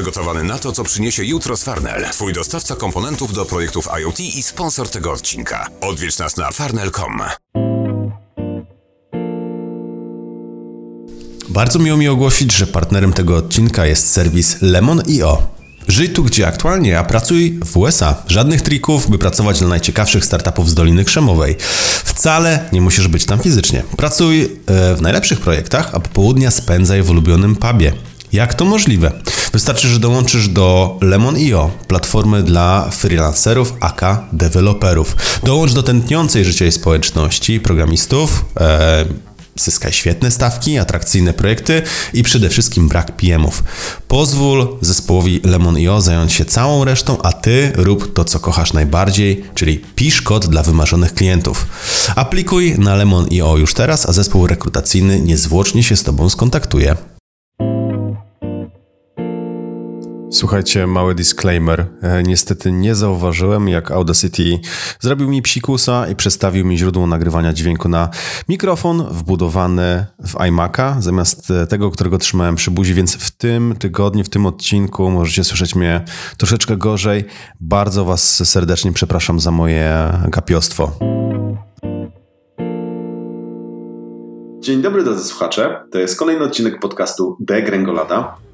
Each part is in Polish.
Przygotowany na to, co przyniesie jutro z Farnell. Twój dostawca komponentów do projektów IoT i sponsor tego odcinka. Odwiedź nas na farnell.com. Bardzo miło mi ogłosić, że partnerem tego odcinka jest serwis Lemon.io. Żyj tu, gdzie aktualnie, a pracuj w USA. Żadnych trików, by pracować dla najciekawszych startupów z Doliny Krzemowej. Wcale nie musisz być tam fizycznie. Pracuj e, w najlepszych projektach, a popołudnia spędzaj w ulubionym pubie. Jak to możliwe? Wystarczy, że dołączysz do Lemon.io, platformy dla freelancerów, aka deweloperów. Dołącz do tętniącej życia społeczności programistów, e, Zyskaj świetne stawki, atrakcyjne projekty i przede wszystkim brak PM-ów. Pozwól zespołowi Lemon.io zająć się całą resztą, a ty rób to, co kochasz najbardziej, czyli pisz kod dla wymarzonych klientów. Aplikuj na Lemon.io już teraz, a zespół rekrutacyjny niezwłocznie się z tobą skontaktuje. Słuchajcie, mały disclaimer. E, niestety nie zauważyłem, jak Audacity zrobił mi psikusa i przestawił mi źródło nagrywania dźwięku na mikrofon wbudowany w iMac'a, zamiast e, tego, którego trzymałem przy buzi, więc w tym tygodniu, w tym odcinku możecie słyszeć mnie troszeczkę gorzej. Bardzo Was serdecznie przepraszam za moje gapiostwo. Dzień dobry drodzy słuchacze. To jest kolejny odcinek podcastu The Gręgolada.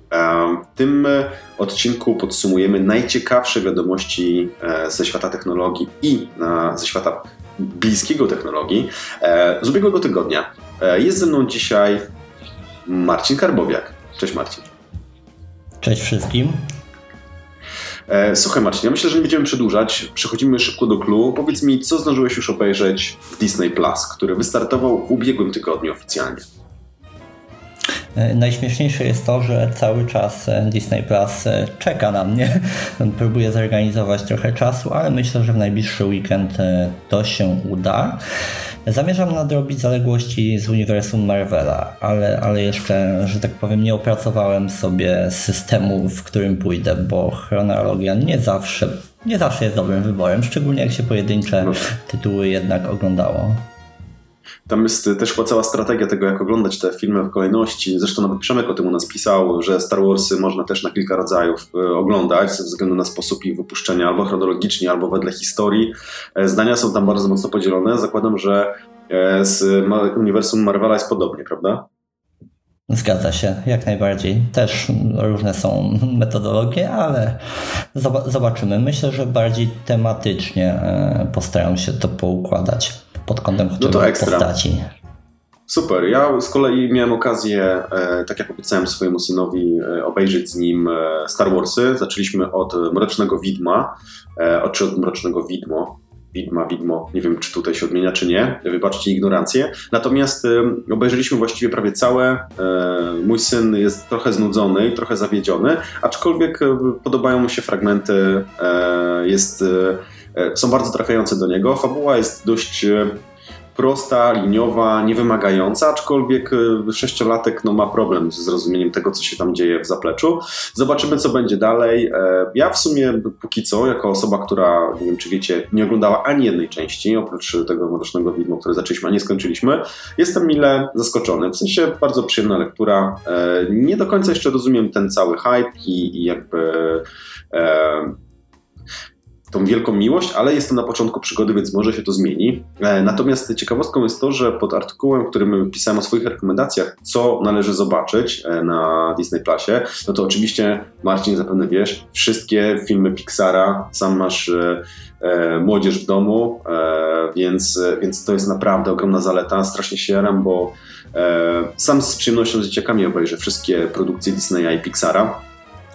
W tym e, odcinku podsumujemy najciekawsze wiadomości e, ze świata technologii i ze świata bliskiego technologii e, z ubiegłego tygodnia. Jest ze mną dzisiaj Marcin Karbowiak. Cześć Marcin. Cześć wszystkim. Słuchaj Marcin, ja myślę, że nie będziemy przedłużać. Przechodzimy szybko do clue. Powiedz mi, co zdążyłeś już obejrzeć w Disney Plus, który wystartował w ubiegłym tygodniu oficjalnie. E, najśmieszniejsze jest to, że cały czas e, Disney Plus e, czeka na mnie. Próbuję zorganizować trochę czasu, ale myślę, że w najbliższy weekend to się uda. Zamierzam nadrobić zaległości z uniwersum Marvela, ale, ale jeszcze, że tak powiem, nie opracowałem sobie systemu, w którym pójdę, bo chronologia nie zawsze, nie zawsze jest dobrym wyborem, szczególnie jak się pojedyncze no. tytuły jednak oglądało. Tam jest też chyba cała strategia tego, jak oglądać te filmy w kolejności. Zresztą nawet Przemek o tym u nas pisał, że Star Warsy można też na kilka rodzajów e, oglądać ze względu na sposób ich wypuszczenia, albo chronologicznie, albo wedle historii. E, zdania są tam bardzo mocno podzielone. Zakładam, że e, z uniwersum Marvela jest podobnie, prawda? Zgadza się, jak najbardziej. Też różne są metodologie, ale zobaczymy. Myślę, że bardziej tematycznie postaram się to poukładać pod kątem no to ekstra. postaci. Super. Ja z kolei miałem okazję, e, tak jak obiecałem swojemu synowi, e, obejrzeć z nim e, Star Warsy. Zaczęliśmy od Mrocznego Widma, czy od Mrocznego Widmo. Widma, widmo, nie wiem czy tutaj się odmienia, czy nie, wybaczcie ignorancję. Natomiast obejrzeliśmy właściwie prawie całe. Mój syn jest trochę znudzony trochę zawiedziony, aczkolwiek podobają mu się fragmenty, jest są bardzo trafiające do niego. Fabuła jest dość e, prosta, liniowa, niewymagająca, aczkolwiek e, sześciolatek no, ma problem z zrozumieniem tego, co się tam dzieje w zapleczu. Zobaczymy, co będzie dalej. Ja w sumie póki co, jako osoba, która, nie wiem czy wiecie, nie oglądała ani jednej części, oprócz tego Mrocznego Widmo, które zaczęliśmy, a nie skończyliśmy, jestem mile zaskoczony. W sensie bardzo przyjemna lektura. Nie do końca jeszcze rozumiem ten cały hype i, i jakby tą wielką miłość, ale jestem na początku przygody, więc może się to zmieni. E, natomiast ciekawostką jest to, że pod artykułem, którym pisałem o swoich rekomendacjach, co należy zobaczyć e, na Disney Plusie, no to oczywiście, Marcin, zapewne wiesz, wszystkie filmy Pixara, sam masz e, e, młodzież w domu, e, więc, więc to jest naprawdę ogromna zaleta. Strasznie się jaram, bo e, sam z przyjemnością z dzieciakami obejrzę wszystkie produkcje Disneya i Pixara.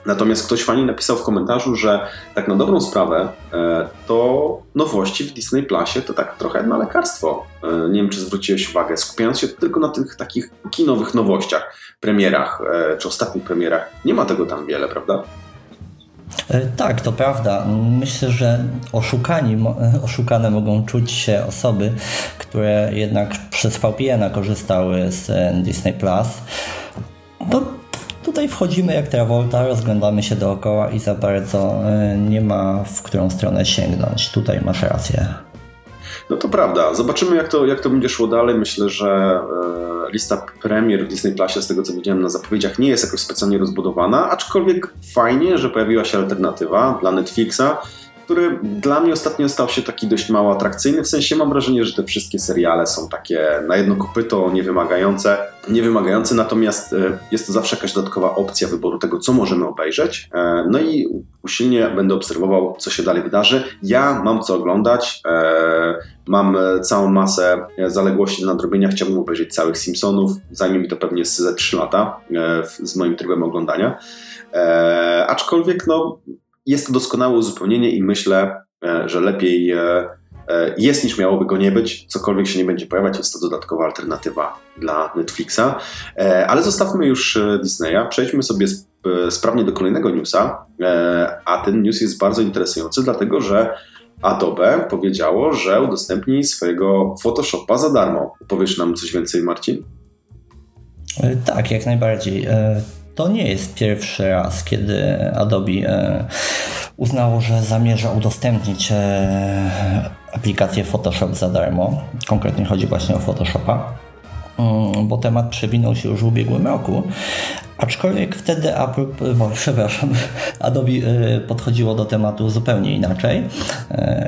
Natomiast ktoś fajnie napisał w komentarzu, że tak na dobrą sprawę e, to nowości w Disney Plusie to tak trochę na lekarstwo. E, nie wiem, czy zwróciłeś uwagę, skupiając się tylko na tych takich kinowych nowościach, premierach, e, czy ostatnich premierach. Nie ma tego tam wiele, prawda? Tak, to prawda. Myślę, że oszukani, oszukane mogą czuć się osoby, które jednak przez VPN korzystały z Disney Plus. No, Tutaj wchodzimy jak Travolta, rozglądamy się dookoła i za bardzo e, nie ma w którą stronę sięgnąć. Tutaj masz rację. No to prawda. Zobaczymy, jak to, jak to będzie szło dalej. Myślę, że e, lista premier w Disney Plusie, z tego co widziałem na zapowiedziach, nie jest jakoś specjalnie rozbudowana, aczkolwiek fajnie, że pojawiła się alternatywa dla Netflixa, który dla mnie ostatnio stał się taki dość mało atrakcyjny. W sensie mam wrażenie, że te wszystkie seriale są takie na jedno kopyto, niewymagające. Niewymagające, natomiast e, jest to zawsze jakaś dodatkowa opcja wyboru tego, co możemy obejrzeć. E, no i usilnie będę obserwował, co się dalej wydarzy. Ja mam co oglądać. E, mam całą masę zaległości do nadrobienia. Chciałbym obejrzeć całych Simpsonów. Zajmie mi to pewnie ze 3 lata z moim trybem oglądania. aczkolwiek, no, jest to doskonałe uzupełnienie i myślę, e, że lepiej e, e, jest niż miałoby go nie być. Cokolwiek się nie będzie pojawiać, jest to dodatkowa alternatywa dla Netflixa. Ale zostawmy już Disneya, przejdźmy sobie sprawnie do kolejnego newsa. A ten news jest bardzo interesujący, dlatego że Adobe powiedziało, że udostępni swojego Photoshopa za darmo. Powiesz nam coś więcej, Marcin? Tak, jak najbardziej. To nie jest pierwszy raz, kiedy Adobe e, uznało, że zamierza udostępnić e, aplikację Photoshop za darmo. Konkretnie chodzi właśnie o Photoshopa, mm, bo temat przewinął się już w ubiegłym roku. Aczkolwiek wtedy Apple, bo, przepraszam, Adobe e, podchodziło do tematu zupełnie inaczej.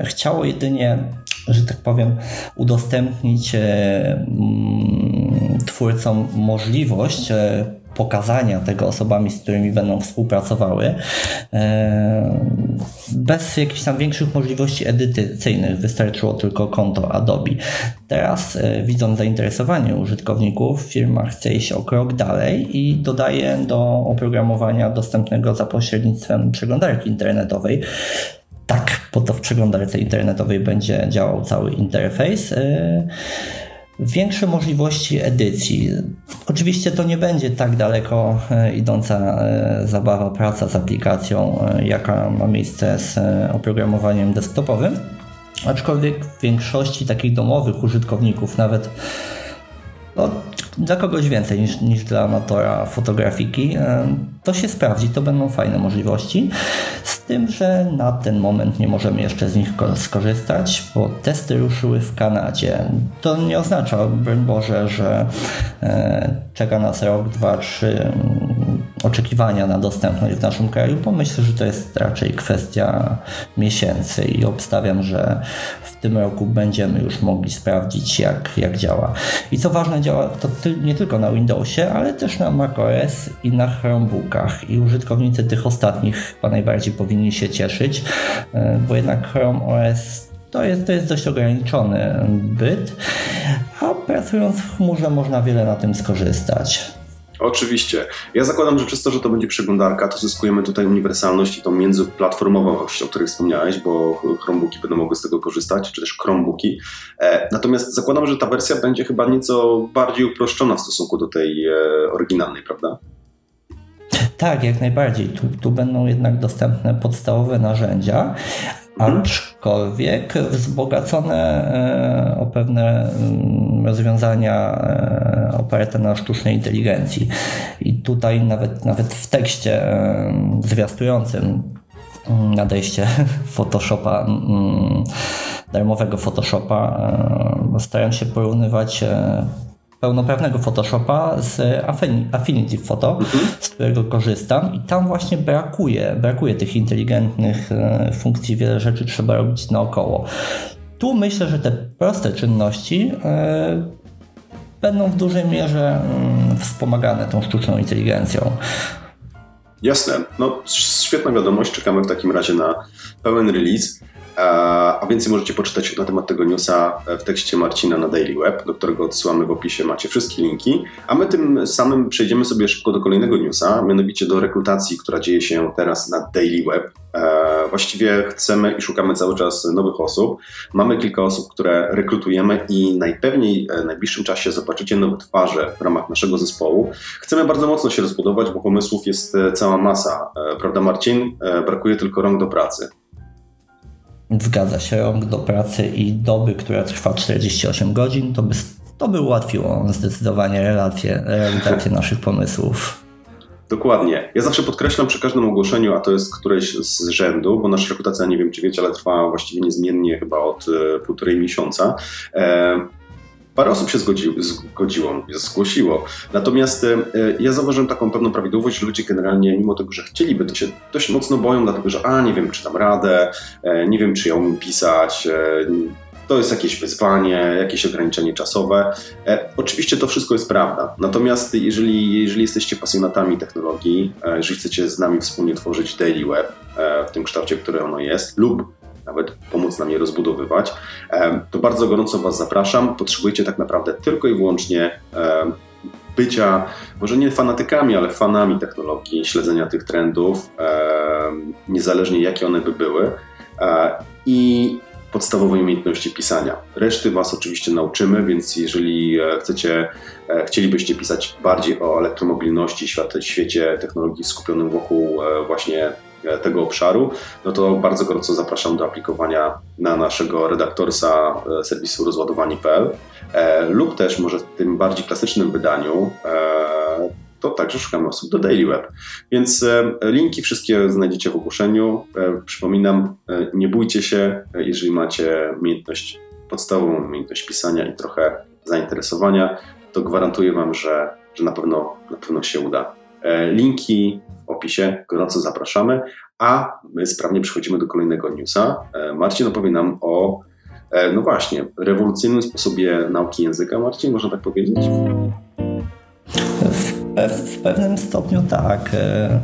Chciało jedynie że tak powiem, udostępnić mm, twórcom możliwość pokazania tego osobami, z którymi będą współpracowały, e, bez jakichś tam większych możliwości edycyjnych. Wystarczyło tylko konto Adobe. Teraz, e, widząc zainteresowanie użytkowników, firma chce iść o krok dalej i dodaje do oprogramowania dostępnego za pośrednictwem przeglądarki internetowej tak, bo to w przeglądarce internetowej będzie działał cały interfejs. Większe możliwości edycji. Oczywiście to nie będzie tak daleko e, idąca e, zabawa, praca z aplikacją, e, jaka ma miejsce z oprogramowaniem desktopowym, aczkolwiek w większości takich domowych użytkowników, nawet no, dla kogoś więcej niż, niż dla amatora fotografiki, to się sprawdzi, to będą fajne możliwości. Z tym, że na ten moment nie możemy jeszcze z nich skorzystać, bo testy ruszyły w Kanadzie. To nie oznacza, Boże, że e, czeka nas rok, dwa, trzy oczekiwania na dostępność w naszym kraju, bo myślę, że to jest raczej kwestia miesięcy i obstawiam, że w tym roku będziemy już mogli sprawdzić, jak, jak działa. I co ważne, działa to nie tylko na Windowsie, ale też na macOS i na Chromebookach. I użytkownicy tych ostatnich chyba najbardziej powinni się cieszyć, e, bo jednak Chrome OS to jest, to jest dość ograniczony byt, a pracując w chmurze można wiele na tym skorzystać. Oczywiście. Ja zakładam, że przez to, że to będzie przeglądarka, to zyskujemy tutaj uniwersalność i tą międzyplatformowość, o której wspomniałeś, bo Chromebooki będą mogły z tego korzystać, czy też Chromebooki. E, natomiast zakładam, że ta wersja będzie chyba nieco bardziej uproszczona w stosunku do tej e, oryginalnej, prawda? Tak, jak najbardziej. Tu, tu będą jednak dostępne podstawowe narzędzia. Aczkolwiek wzbogacone e, o pewne mm, rozwiązania e, oparte na sztucznej inteligencji. I tutaj nawet, nawet w tekście e, zwiastującym mm, nadejście Photoshopa, mm, darmowego Photoshopa, staram się porównywać pełnoprawnego Photoshopa z Affinity Photo, mhm. z którego korzystam i tam właśnie brakuje, brakuje tych inteligentnych e, funkcji, wiele rzeczy trzeba robić naokoło. Tu myślę, że te proste czynności e, będą w dużej mierze mm, wspomagane tą sztuczną inteligencją. Jasne. No, świetna wiadomość. Czekamy w takim razie na pełen release. A więcej możecie poczytać na temat tego newsa w tekście Marcina na Daily Web, do którego odsyłamy w opisie, macie wszystkie linki. A my tym samym przejdziemy sobie szybko do kolejnego newsa, mianowicie do rekrutacji, która dzieje się teraz na Daily Web. Właściwie chcemy i szukamy cały czas nowych osób. Mamy kilka osób, które rekrutujemy i najpewniej w najbliższym czasie zobaczycie nowe twarze w ramach naszego zespołu. Chcemy bardzo mocno się rozbudować, bo pomysłów jest cała masa. Prawda, Marcin? Brakuje tylko rąk do pracy. Zgadza się, rąk do pracy i doby, która trwa 48 godzin, to by, to by ułatwiło zdecydowanie relację, realizację naszych pomysłów. Dokładnie. Ja zawsze podkreślam przy każdym ogłoszeniu, a to jest któreś z rzędu, bo nasza rekrutacja, nie wiem czy wiecie, ale trwa właściwie niezmiennie chyba od e, półtorej miesiąca. E, Parę osób się zgodziło, zgodziło zgłosiło. Natomiast ja zauważyłem taką pewną prawidłowość, że ludzie generalnie, mimo tego, że chcieliby, to się dość mocno boją, dlatego że a, nie wiem, czy dam radę, nie wiem, czy ja umiem pisać, to jest jakieś wyzwanie, jakieś ograniczenie czasowe. E, oczywiście to wszystko jest prawda. Natomiast jeżeli, jeżeli jesteście pasjonatami technologii, e, jeżeli chcecie z nami wspólnie tworzyć Daily Web e, w tym kształcie, który ono jest, lub nawet pomóc nam je rozbudowywać, e, to bardzo gorąco Was zapraszam. Potrzebujecie tak naprawdę tylko i wyłącznie e, bycia, może nie fanatykami, ale fanami technologii, śledzenia tych trendów, e, niezależnie jakie one by były. I podstawowej umiejętności pisania. Reszty Was oczywiście nauczymy, więc jeżeli e, chcecie, e, chcielibyście pisać bardziej o elektromobilności, świecie technologii skupionym wokół e, właśnie tego obszaru, no to bardzo gorąco zapraszam do aplikowania na naszego redaktorsa serwisu rozładowani.pl lub też może w tym bardziej klasycznym wydaniu to także szukamy osób do Daily Web. Więc e, linki wszystkie znajdziecie w ogłoszeniu. E, przypominam, e, nie bójcie się, jeżeli macie umiejętność, podstawową umiejętność pisania i trochę zainteresowania, to gwarantuję Wam, że, że na, pewno, na pewno się uda. Linki w opisie, gorąco zapraszamy, a my sprawnie przechodzimy do kolejnego newsa. Marcin opowie nam o, no właśnie, rewolucyjnym sposobie nauki języka. Marcin, można tak powiedzieć? W pewnym stopniu tak. E,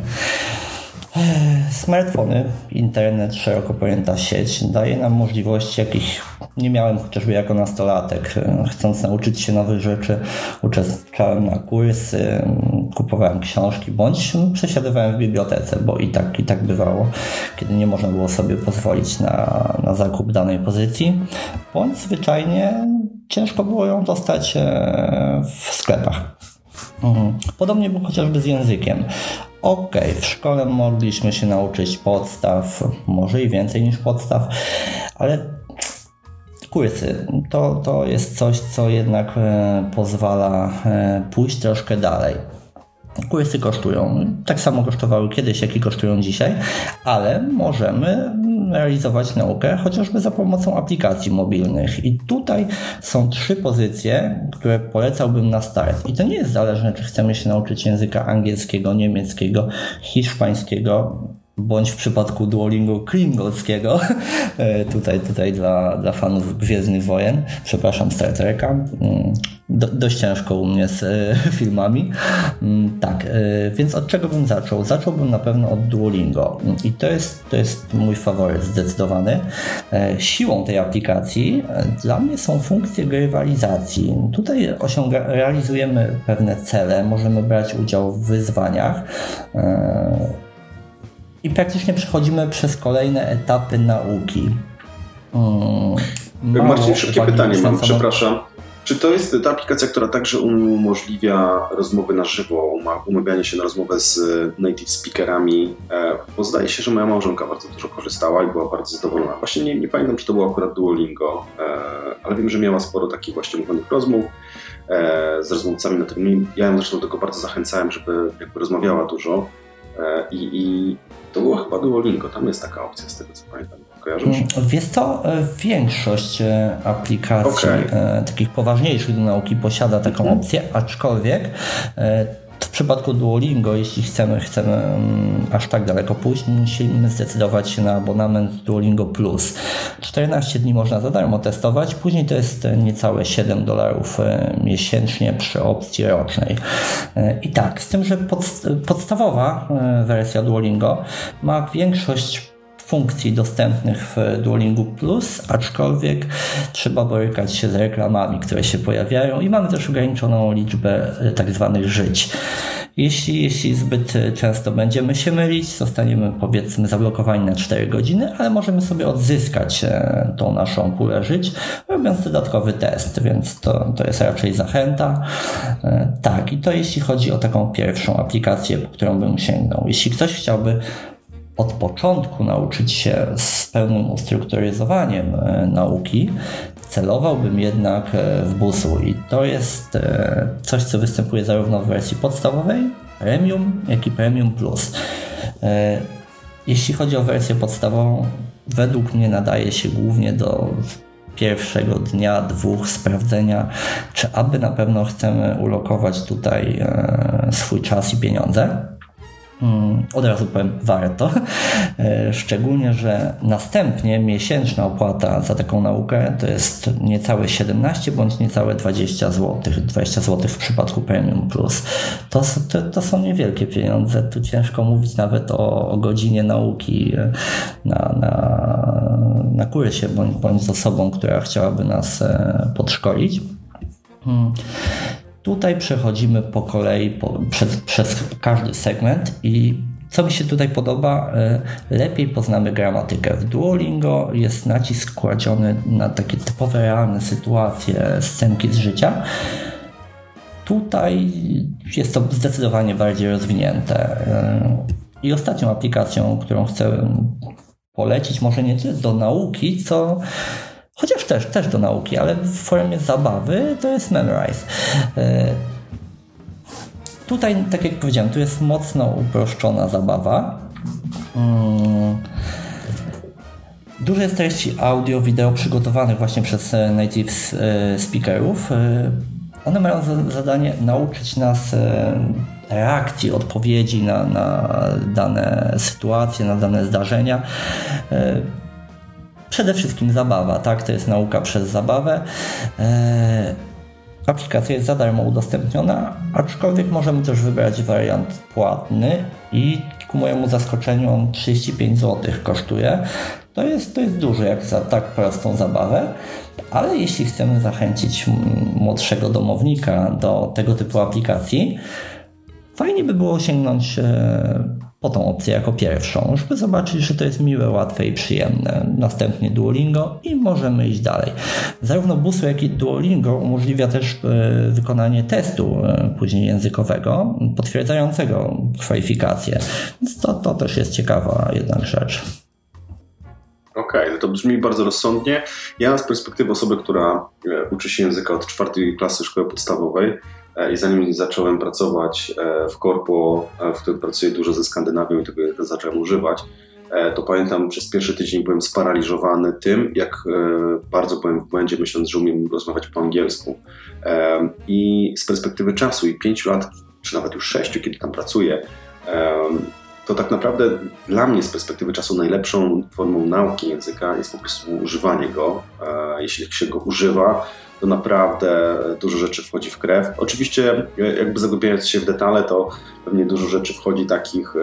e, smartfony, internet, szeroko pojęta sieć daje nam możliwości, jakich nie miałem chociażby jako nastolatek. E, chcąc nauczyć się nowych rzeczy, uczestniczyłem na kursy, kupowałem książki, bądź przesiadywałem w bibliotece, bo i tak, i tak bywało, kiedy nie można było sobie pozwolić na, na zakup danej pozycji, bądź zwyczajnie ciężko było ją dostać w sklepach. Mhm. Podobnie było chociażby z językiem. Ok, w szkole mogliśmy się nauczyć podstaw, może i więcej niż podstaw, ale kursy to, to jest coś, co jednak e, pozwala e, pójść troszkę dalej. Kursy kosztują. Tak samo kosztowały kiedyś, jak i kosztują dzisiaj, ale możemy realizować naukę chociażby za pomocą aplikacji mobilnych. I tutaj są trzy pozycje, które polecałbym na start. I to nie jest zależne, czy chcemy się nauczyć języka angielskiego, niemieckiego, hiszpańskiego, bądź w przypadku Duolingo kringolskiego, e, tutaj, tutaj dla, dla fanów Gwiezdnych Wojen, przepraszam, Star Treka, mm, Do, dość ciężko u mnie z e, filmami. Mm, tak, e, więc od czego bym zaczął? Zacząłbym na pewno od Duolingo i to jest, to jest mój faworyt zdecydowany. Siłą tej aplikacji dla mnie są funkcje grywalizacji. Tutaj osiąga, realizujemy pewne cele, możemy brać udział w wyzwaniach i praktycznie przechodzimy przez kolejne etapy nauki. Hmm, Marcin, szybkie pytanie mam, przepraszam. Czy to jest ta aplikacja, która także umożliwia rozmowy na żywo, umawianie się na rozmowę z native speakerami? E, bo zdaje się, że moja małżonka bardzo dużo korzystała i była bardzo zadowolona. Właśnie nie, nie pamiętam, czy to było akurat Duolingo, e, ale wiem, że miała sporo takich właśnie mówionych rozmów e, z rozmówcami na tym. Ja ją zresztą do tego bardzo zachęcałem, żeby jakby rozmawiała dużo i, i to było chyba Duolingo, tam jest taka opcja z tego co pamiętam. Kojarzysz? Mm, wiesz co, e, większość e, aplikacji okay. takich poważniejszych do nauki posiada taką mhm. opcję, aczkolwiek w przypadku Duolingo, jeśli chcemy, chcemy um, aż tak daleko pójść, musimy zdecydować się na abonament Duolingo Plus. 14 dni można za darmo testować, później to jest niecałe 7 dolarów e, miesięcznie przy opcji rocznej. E, I tak, z tym, że podstawowa e, wersja Duolingo ma większość funkcji dostępnych w Duolingu Plus, aczkolwiek trzeba borykać się z reklamami, które się pojawiają i mamy też ograniczoną liczbę e, tak zwanych żyć. Jeśli, jeśli zbyt często będziemy się mylić, zostaniemy powiedzmy zablokowani na 4 godziny, ale możemy sobie odzyskać e, tą naszą pulę żyć, robiąc dodatkowy test, więc to, to jest raczej zachęta. E, tak, i to jeśli chodzi o taką pierwszą aplikację, po którą bym sięgnął. Jeśli ktoś chciałby od początku nauczyć się z pełnym ustrukturyzowaniem e, nauki, celowałbym jednak e, w busu i to jest e, coś, co występuje zarówno w wersji podstawowej, premium, jak i premium plus. Jeśli chodzi o wersję podstawową, według mnie nadaje się głównie do pierwszego dnia, dwóch sprawdzenia, czy aby na pewno chcemy ulokować tutaj swój czas i pieniądze. Mm, od razu powiem, warto. E, szczególnie, że następnie miesięczna opłata za taką naukę to jest niecałe 17 bądź niecałe 20 zł. 20 zł w przypadku Premium Plus. To, to, to są niewielkie pieniądze. Tu ciężko mówić nawet o, o godzinie nauki e, na, na, na kursie bądź, bądź z osobą, która chciałaby nas e, podszkolić. Tutaj przechodzimy po kolei po, przez, przez każdy segment i co mi się tutaj podoba, e, lepiej poznamy gramatykę. W Duolingo jest nacisk kładziony na takie typowe, realne sytuacje, scenki z życia. Tutaj jest to zdecydowanie bardziej rozwinięte. E, I ostatnią aplikacją, którą chcę polecić, może nie tyle do nauki, co chociaż też, też do nauki, ale w formie zabawy, to jest Memorize. E, tutaj, tak jak powiedziałem, tu jest mocno uproszczona zabawa. Mm. Dużo jest treści audio, wideo przygotowanych właśnie przez e, native e, speakerów. One mają zadanie nauczyć nas reakcji, odpowiedzi na, na dane sytuacje, na dane zdarzenia przede wszystkim zabawa, tak? To jest nauka przez zabawę. Eee, aplikacja jest za darmo udostępniona, aczkolwiek możemy też wybrać wariant płatny i ku mojemu zaskoczeniu on 35 zł kosztuje. To jest, to jest dużo jak za tak prostą zabawę, ale jeśli chcemy zachęcić młodszego domownika do tego typu aplikacji, fajnie by było sięgnąć e, po tą opcję jako pierwszą, żeby zobaczyć, że to jest miłe, łatwe i przyjemne. Następnie Duolingo i możemy iść dalej. Zarówno Busu, jak i Duolingo umożliwia też e, wykonanie testu e, później językowego, potwierdzającego kwalifikacje. Więc to, to też jest ciekawa jednak rzecz. Okej, okay, no to brzmi bardzo rozsądnie. Ja z perspektywy osoby, która e, uczy się języka od czwartej klasy szkoły podstawowej, I zanim zacząłem pracować e, w korpo, e, w którym pracuję dużo ze Skandynawią i tego zacząłem używać, to pamiętam, przez pierwszy tydzień byłem sparaliżowany tym, jak bardzo byłem w błędzie, myśląc, że umiem rozmawiać po angielsku. I z perspektywy czasu i pięciu lat, czy nawet już sześciu, kiedy tam pracuję, to tak naprawdę dla mnie z perspektywy czasu najlepszą formą nauki języka jest po prostu używanie go. Jeśli się go używa, to naprawdę dużo rzeczy wchodzi w krew. Oczywiście, jakby zagłębiając się w detale, to pewnie dużo rzeczy wchodzi takich.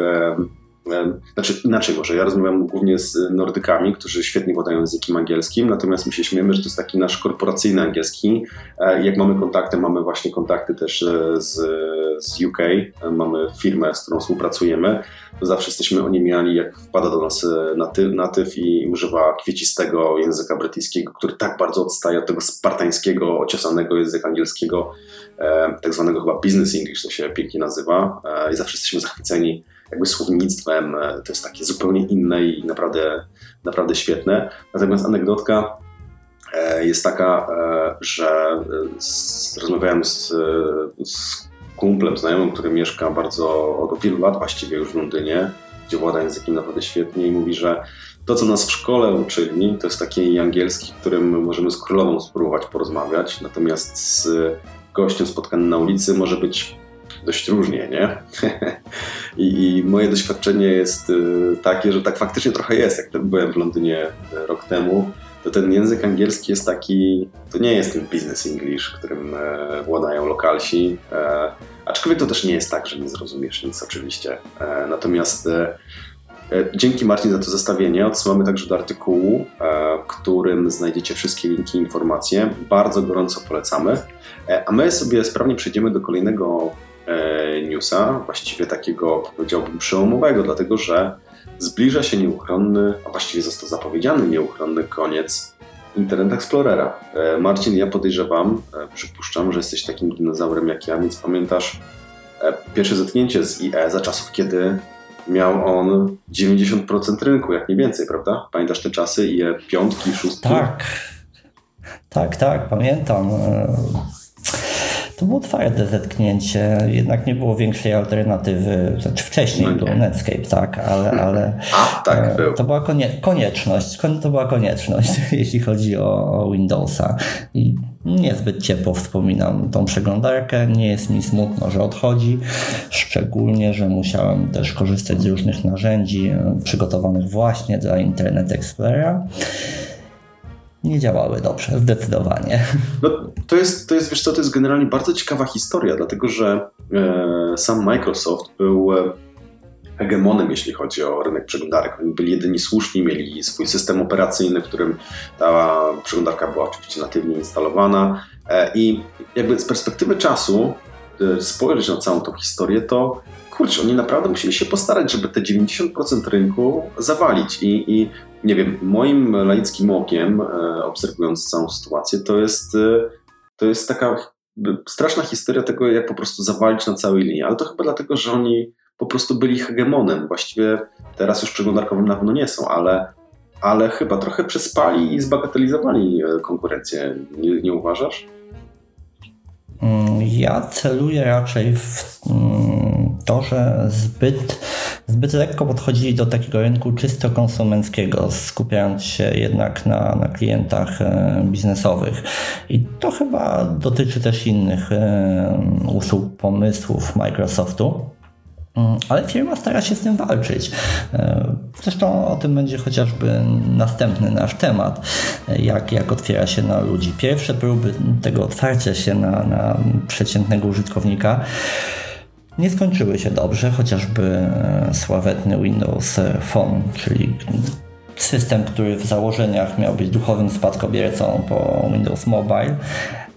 Znaczy inaczej może, ja rozmawiam głównie z Nordykami, którzy świetnie władają językiem angielskim, natomiast my się śmiemy, że to jest taki nasz korporacyjny angielski. E, jak mamy kontakty, mamy właśnie kontakty też e, z, z UK, mamy firmę, z którą współpracujemy, to zawsze jesteśmy oniemiali, jak wpada do nas e, natyw, natyw i używa kwiecistego języka brytyjskiego, który tak bardzo odstaje od tego spartańskiego, ociosanego języka angielskiego, tak zwanego chyba business English to się pięknie nazywa. I zawsze jesteśmy zachwyceni jakby słownictwem, e, to jest takie zupełnie inne i naprawdę, naprawdę świetne. Natomiast anegdotka e, jest taka, e, że rozmawiałem z, z kumplem, znajomym, który mieszka bardzo od wielu lat właściwie już w Londynie, gdzie włada językiem naprawdę świetnie i mówi, że to, co nas w szkole uczyli, to jest taki angielski, którym możemy z królową spróbować porozmawiać, natomiast z gościem spotkanym na ulicy może być dość różnie, nie? I, I, moje doświadczenie jest y, takie, że tak faktycznie trochę jest. Jak byłem w Londynie y, rok temu, to ten język angielski jest taki, to nie jest ten business English, którym e, władają lokalsi. E, aczkolwiek to też nie jest tak, że nie zrozumiesz nic oczywiście. E, natomiast Dzięki Marcin za to zestawienie. Odsyłamy także do artykułu, w którym znajdziecie wszystkie linki, informacje. Bardzo gorąco polecamy. A my sobie sprawnie przejdziemy do kolejnego newsa, właściwie takiego powiedziałbym przełomowego, dlatego że zbliża się nieuchronny, a właściwie został zapowiedziany nieuchronny koniec Internet Explorera. E, Marcin, ja podejrzewam, e, przypuszczam, że jesteś takim dinozaurem jak ja, więc pamiętasz pierwsze zetknięcie z IE za czasów, kiedy miał on 90% rynku, jak nie więcej, prawda? Pamiętasz te czasy IE piątki, szóstki? Tak, tak, tak, pamiętam to było twarde zetknięcie, jednak nie było większej alternatywy, znaczy wcześniej no był Netscape, tak, ale, ale A, tak, e, był. to była konie, konieczność, to była konieczność, jeśli chodzi o, o Windowsa. I niezbyt ciepło wspominam tą przeglądarkę, nie jest mi smutno, że odchodzi, szczególnie, że musiałem też korzystać z różnych narzędzi e, przygotowanych właśnie dla Internet Explorera nie działały dobrze, zdecydowanie. No, to, jest, to jest, wiesz co, to jest generalnie bardzo ciekawa historia, dlatego że e, sam Microsoft był e, hegemonem, jeśli chodzi o rynek przeglądarek. Oni byli jedyni słuszni, mieli swój system operacyjny, w którym ta przeglądarka była oczywiście natywnie instalowana e, i jakby z perspektywy czasu e, spojrzeć na całą tą historię, to kurczę, oni naprawdę musieli się postarać, żeby te 90% rynku zawalić i, i nie wiem, moim laickim okiem, e, obserwując całą sytuację, to jest, e, to jest taka straszna historia tego, jak po prostu zawalić na całej linii. Ale to chyba dlatego, że oni po prostu byli hegemonem. Właściwie teraz już przeglądarkowym na pewno nie są, ale, ale chyba trochę przespali i zbagatelizowali e, konkurencję. Nie, nie uważasz? Mm, ja celuję raczej w mm, to, że zbyt, zbyt lekko podchodzili do takiego rynku czysto konsumenckiego, skupiając się jednak na, na klientach e, biznesowych. I to chyba dotyczy też innych e, usług, pomysłów Microsoftu. Mm, ale firma stara się z tym walczyć. E, zresztą o tym będzie chociażby następny nasz temat, jak, jak otwiera się na ludzi. Pierwsze próby tego otwarcia się na, na przeciętnego użytkownika nie skończyły się dobrze, chociażby e, sławetny Windows Phone, czyli system, który w założeniach miał być duchowym spadkobiercą po Windows Mobile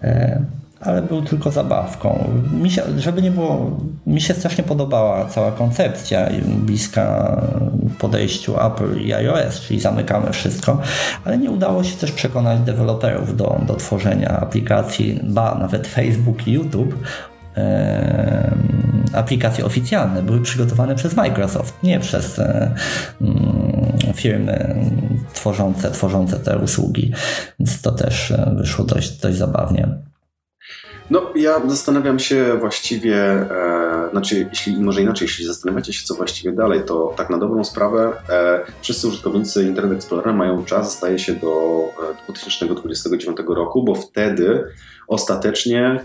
e, ale był tylko zabawką. Mi się, żeby nie było, mi się strasznie podobała cała koncepcja bliska podejściu Apple i iOS, czyli zamykamy wszystko, ale nie udało się też przekonać deweloperów do, do tworzenia aplikacji, ba, nawet Facebook i YouTube aplikacje oficjalne były przygotowane przez Microsoft, nie przez e, mm, firmy tworzące, tworzące te usługi. Więc to też e, wyszło dość, dość zabawnie. No, ja zastanawiam się właściwie, e, znaczy, jeśli, może inaczej, jeśli zastanawiacie się, co właściwie dalej, to tak na dobrą sprawę e, wszyscy użytkownicy Internet Explorera mają czas, zdaje się, do 2029 e, roku, bo wtedy ostatecznie e,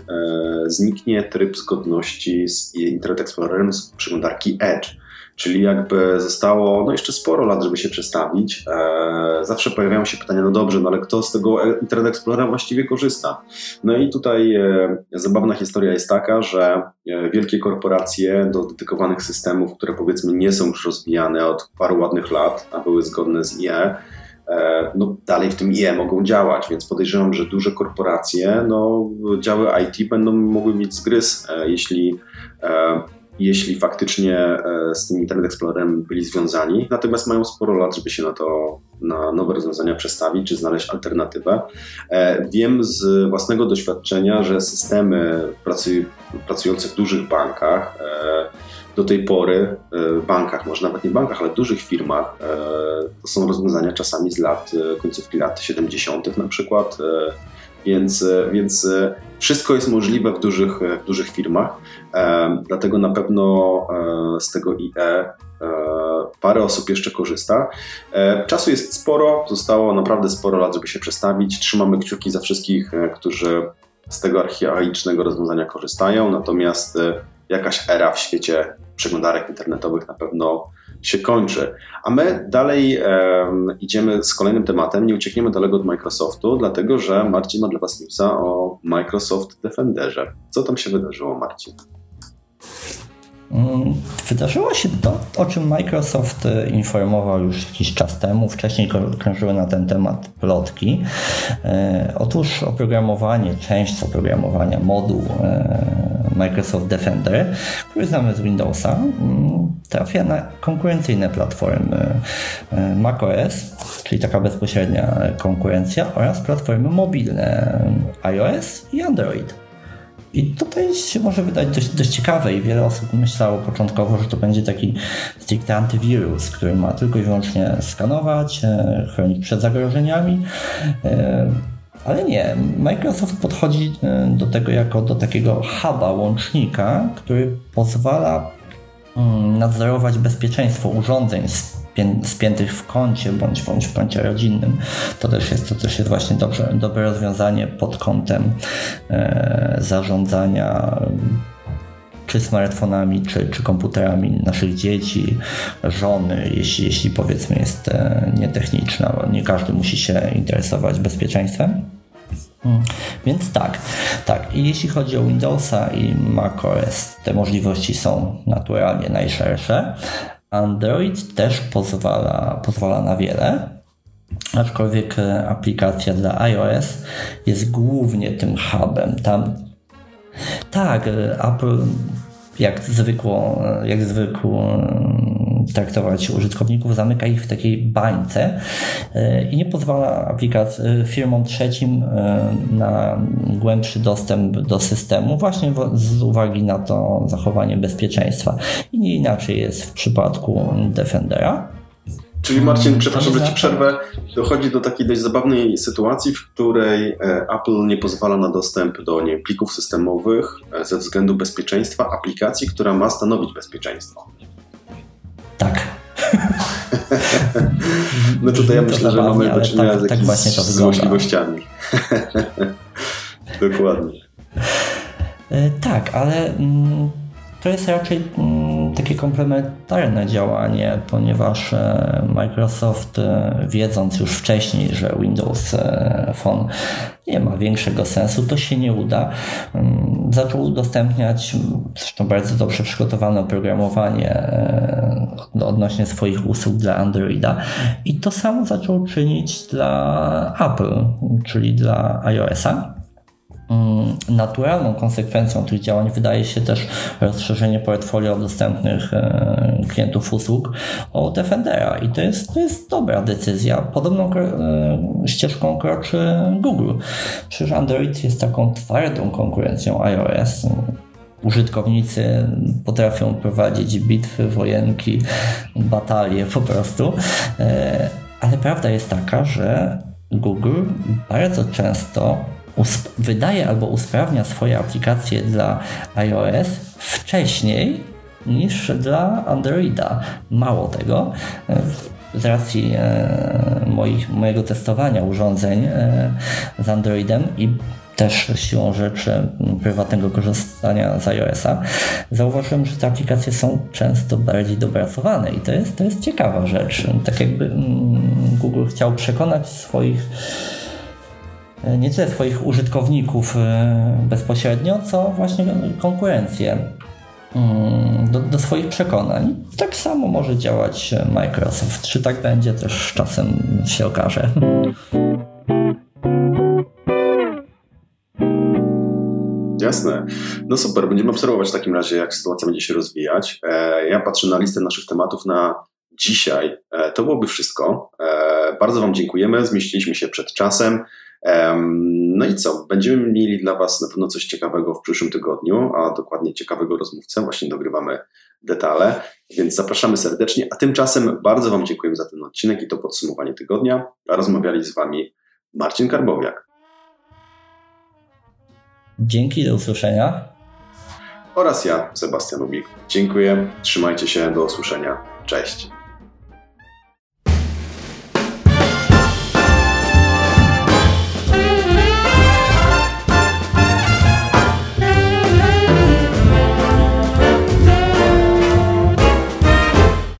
zniknie tryb zgodności z Internet Explorerem z przeglądarki Edge. Czyli jakby zostało no jeszcze sporo lat, żeby się przestawić. E, zawsze pojawiają się pytania, no dobrze, no ale kto z tego Internet Explorera właściwie korzysta? No i tutaj e, zabawna historia jest taka, że e, wielkie korporacje do dedykowanych systemów, które powiedzmy nie są już rozwijane od paru ładnych lat, a były zgodne z IE, no dalej w tym IE mogą działać, więc podejrzewam, że duże korporacje, no działy IT będą mogły mieć zgryz, jeśli jeśli faktycznie e, z tym Internet Explorerem byli związani, natomiast mają sporo lat, żeby się na to, na nowe rozwiązania przestawić, czy znaleźć alternatywę. E, wiem z własnego doświadczenia, że systemy pracujące w dużych bankach e, do tej pory w bankach, może nawet nie bankach, ale dużych firmach, to są rozwiązania czasami z lat, końcówki lat 70. na przykład, więc, więc wszystko jest możliwe w dużych, w dużych firmach, dlatego na pewno e, z tego IE e, parę osób jeszcze korzysta. E, czasu jest sporo, zostało naprawdę sporo lat, żeby się przestawić. Trzymamy kciuki za wszystkich, którzy z tego archaicznego rozwiązania korzystają, natomiast jakaś era w świecie przeglądarek internetowych na pewno się kończy. A my dalej idziemy z kolejnym tematem, nie uciekniemy daleko od Microsoftu, dlatego że Marcin ma dla Was newsa o Microsoft Defenderze. Co tam się wydarzyło, Marcin? Mm, wydarzyło się to, o czym Microsoft e, informował już jakiś czas temu. Wcześniej krążyły na ten temat plotki. E, otóż oprogramowanie, część oprogramowania, moduł e, Microsoft Defender, który znamy z Windowsa, mm, trafia na konkurencyjne platformy macOS, czyli taka bezpośrednia konkurencja, oraz platformy mobilne iOS i Android. I tutaj się może wydać dość, dość ciekawe i wiele osób myślało początkowo, że to będzie taki stricte antywirus, który ma tylko i wyłącznie skanować, e, chronić przed zagrożeniami. E, Ale nie, Microsoft podchodzi do tego jako do takiego huba, łącznika, który pozwala mm, nadzorować bezpieczeństwo urządzeń spiętych w kącie bądź, bądź w kącie rodzinnym. To też jest, to też jest właśnie dobrze, dobre rozwiązanie pod kątem e, zarządzania czy smartfonami, czy, czy komputerami naszych dzieci, żony, jeśli, jeśli powiedzmy jest e, nietechniczna, bo nie każdy musi się interesować bezpieczeństwem. Hmm. Więc tak, tak. I jeśli chodzi o Windowsa i macOS, te możliwości są naturalnie najszersze. Android też pozwala, pozwala na wiele, aczkolwiek e, aplikacja dla iOS jest głównie tym hubem. Tam tak, e, Apple jak zwykło, jak zwykło traktować użytkowników, zamyka ich w takiej bańce e, i nie pozwala aplikacji firmom trzecim e, na głębszy dostęp do systemu, właśnie z uwagi na to zachowanie bezpieczeństwa. I nie inaczej jest w przypadku Defendera. Czyli Marcin, mm, przepraszam, że Ci przerwę. Dochodzi do takiej dość zabawnej sytuacji, w której e, Apple nie pozwala na dostęp do nie, plików systemowych e, ze względu bezpieczeństwa aplikacji, która ma stanowić bezpieczeństwo. Tak. no tutaj ja myślę, że mamy do czynienia tak, z, tak właśnie to z możliwościami. Dokładnie. E, tak, ale mm, to jest raczej mm, takie komplementarne działanie, ponieważ e, Microsoft, e, wiedząc już wcześniej, że Windows e, Phone nie ma większego sensu, to się nie uda. Mm, zaczął udostępniać zresztą bardzo dobrze przygotowane oprogramowanie odnośnie swoich usług dla Androida i to samo zaczął czynić dla Apple, czyli dla iOS-a. Mm, naturalną konsekwencją tych działań wydaje się też rozszerzenie portfolio dostępnych e, klientów usług o Defendera i to jest, to jest dobra decyzja. Podobną e, ścieżką kroczy Google. Przecież Android jest taką twardą konkurencją iOS użytkownicy potrafią prowadzić bitwy, wojenki, batalie po prostu. E, ale prawda jest taka, że Google bardzo często wydaje albo usprawnia swoje aplikacje dla iOS wcześniej niż dla Androida. Mało tego, z racji e, moich, mojego testowania urządzeń e, z Androidem i też siłą rzeczy prywatnego korzystania z iOS-a, zauważyłem, że te aplikacje są często bardziej dopracowane i to jest, to jest ciekawa rzecz. Tak jakby mm, Google chciał przekonać swoich E, nie tyle swoich użytkowników e, bezpośrednio, co właśnie konkurencję mm, do, do, swoich przekonań. Tak samo może działać Microsoft. Czy tak będzie, też czasem się okaże. Jasne. No super, będziemy obserwować w takim razie, jak sytuacja będzie się rozwijać. E, ja patrzę na listę naszych tematów na dzisiaj. To byłoby wszystko. Bardzo Wam dziękujemy. Zmieściliśmy się przed czasem. No i co? Będziemy mieli dla Was na pewno coś ciekawego w przyszłym tygodniu, a dokładnie ciekawego rozmówcę. Właśnie dogrywamy detale, więc zapraszamy serdecznie. A tymczasem bardzo Wam dziękuję za ten odcinek i to podsumowanie tygodnia. Rozmawiali z Wami Marcin Karbowiak. Dzięki, do usłyszenia. Oraz ja, Sebastian Ubik. Dziękuję, trzymajcie się, do usłyszenia. Cześć.